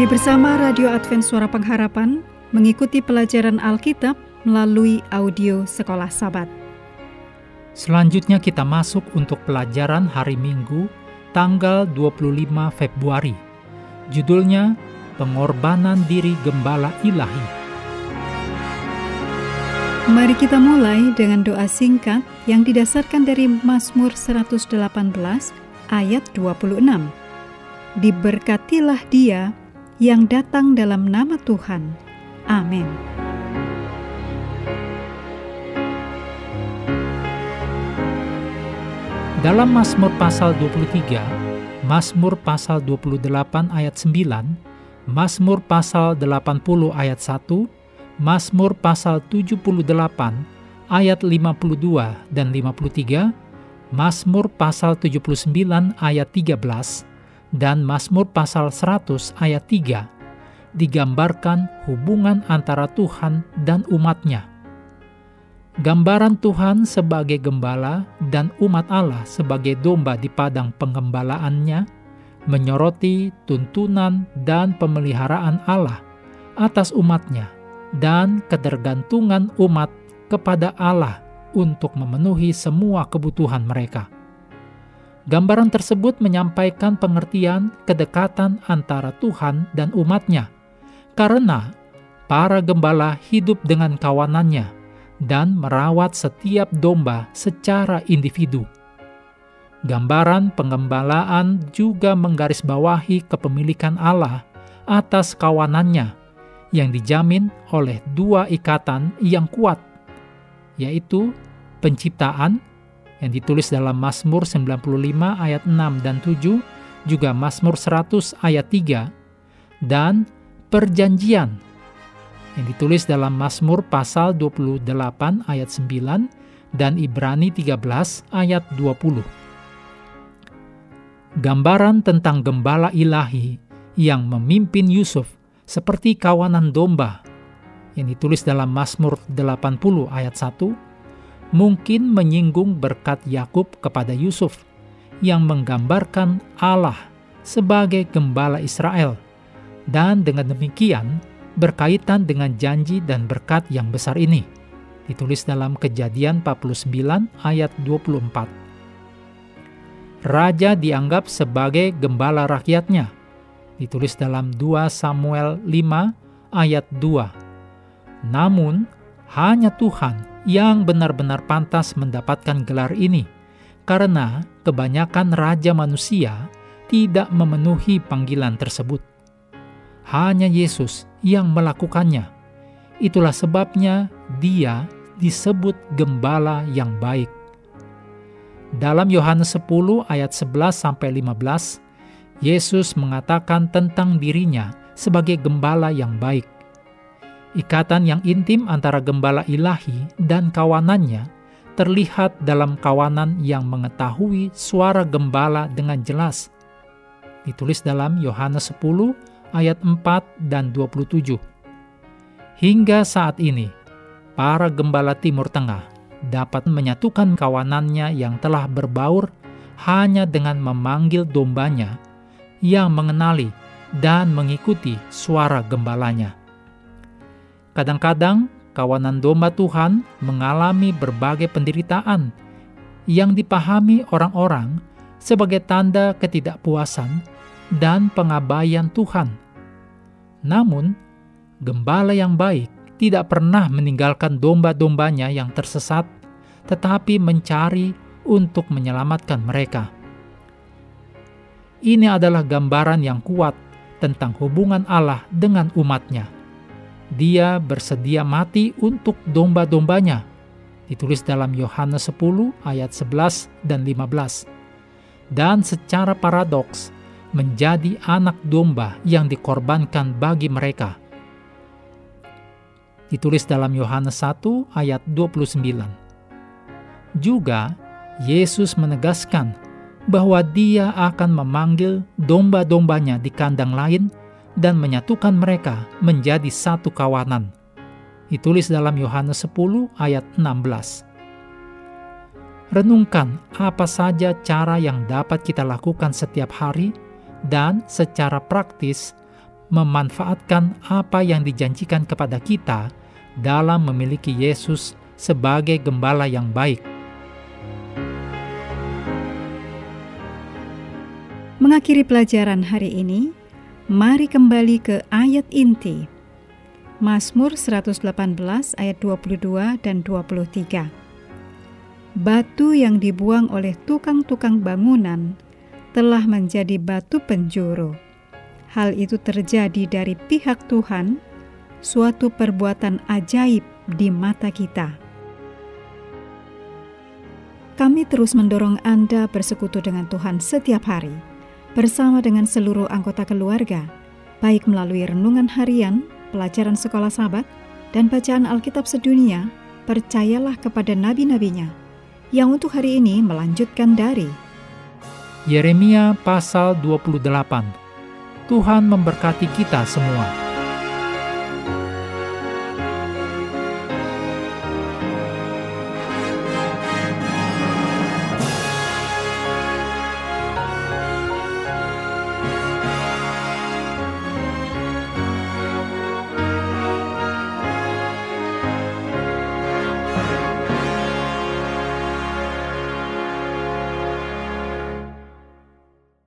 Mari bersama Radio Advent Suara Pengharapan mengikuti pelajaran Alkitab melalui audio Sekolah Sabat. Selanjutnya kita masuk untuk pelajaran hari Minggu tanggal 25 Februari. Judulnya Pengorbanan Diri Gembala Ilahi. Mari kita mulai dengan doa singkat yang didasarkan dari Mazmur 118 ayat 26. Diberkatilah dia yang datang dalam nama Tuhan. Amin. Dalam Mazmur pasal 23, Mazmur pasal 28 ayat 9, Mazmur pasal 80 ayat 1, Mazmur pasal 78 ayat 52 dan 53, Mazmur pasal 79 ayat 13, dan Mazmur pasal 100 ayat 3 digambarkan hubungan antara Tuhan dan umatnya. Gambaran Tuhan sebagai gembala dan umat Allah sebagai domba di padang pengembalaannya menyoroti tuntunan dan pemeliharaan Allah atas umatnya dan ketergantungan umat kepada Allah untuk memenuhi semua kebutuhan mereka. Gambaran tersebut menyampaikan pengertian kedekatan antara Tuhan dan umatnya, karena para gembala hidup dengan kawanannya dan merawat setiap domba secara individu. Gambaran pengembalaan juga menggarisbawahi kepemilikan Allah atas kawanannya yang dijamin oleh dua ikatan yang kuat, yaitu penciptaan yang ditulis dalam Mazmur 95 ayat 6 dan 7, juga Mazmur 100 ayat 3, dan perjanjian yang ditulis dalam Mazmur pasal 28 ayat 9 dan Ibrani 13 ayat 20. Gambaran tentang gembala ilahi yang memimpin Yusuf seperti kawanan domba yang ditulis dalam Mazmur 80 ayat 1 mungkin menyinggung berkat Yakub kepada Yusuf yang menggambarkan Allah sebagai gembala Israel dan dengan demikian berkaitan dengan janji dan berkat yang besar ini. Ditulis dalam Kejadian 49 ayat 24. Raja dianggap sebagai gembala rakyatnya. Ditulis dalam 2 Samuel 5 ayat 2. Namun, hanya Tuhan yang benar-benar pantas mendapatkan gelar ini, karena kebanyakan raja manusia tidak memenuhi panggilan tersebut. Hanya Yesus yang melakukannya. Itulah sebabnya dia disebut gembala yang baik. Dalam Yohanes 10 ayat 11 sampai 15, Yesus mengatakan tentang dirinya sebagai gembala yang baik. Ikatan yang intim antara gembala ilahi dan kawanannya terlihat dalam kawanan yang mengetahui suara gembala dengan jelas. Ditulis dalam Yohanes 10 ayat 4 dan 27. Hingga saat ini, para gembala Timur Tengah dapat menyatukan kawanannya yang telah berbaur hanya dengan memanggil dombanya yang mengenali dan mengikuti suara gembalanya. Kadang-kadang kawanan domba Tuhan mengalami berbagai penderitaan yang dipahami orang-orang sebagai tanda ketidakpuasan dan pengabaian Tuhan. Namun, gembala yang baik tidak pernah meninggalkan domba-dombanya yang tersesat, tetapi mencari untuk menyelamatkan mereka. Ini adalah gambaran yang kuat tentang hubungan Allah dengan umatnya. Dia bersedia mati untuk domba-dombanya, ditulis dalam Yohanes 10 ayat 11 dan 15. Dan secara paradoks, menjadi anak domba yang dikorbankan bagi mereka. Ditulis dalam Yohanes 1 ayat 29. Juga, Yesus menegaskan bahwa dia akan memanggil domba-dombanya di kandang lain dan menyatukan mereka menjadi satu kawanan. Ditulis dalam Yohanes 10 ayat 16. Renungkan apa saja cara yang dapat kita lakukan setiap hari dan secara praktis memanfaatkan apa yang dijanjikan kepada kita dalam memiliki Yesus sebagai gembala yang baik. Mengakhiri pelajaran hari ini, mari kembali ke ayat inti. Mazmur 118 ayat 22 dan 23. Batu yang dibuang oleh tukang-tukang bangunan telah menjadi batu penjuru. Hal itu terjadi dari pihak Tuhan, suatu perbuatan ajaib di mata kita. Kami terus mendorong Anda bersekutu dengan Tuhan setiap hari, bersama dengan seluruh anggota keluarga, baik melalui renungan harian, pelajaran sekolah sahabat, dan bacaan Alkitab sedunia, percayalah kepada nabi-nabinya, yang untuk hari ini melanjutkan dari Yeremia pasal 28. Tuhan memberkati kita semua.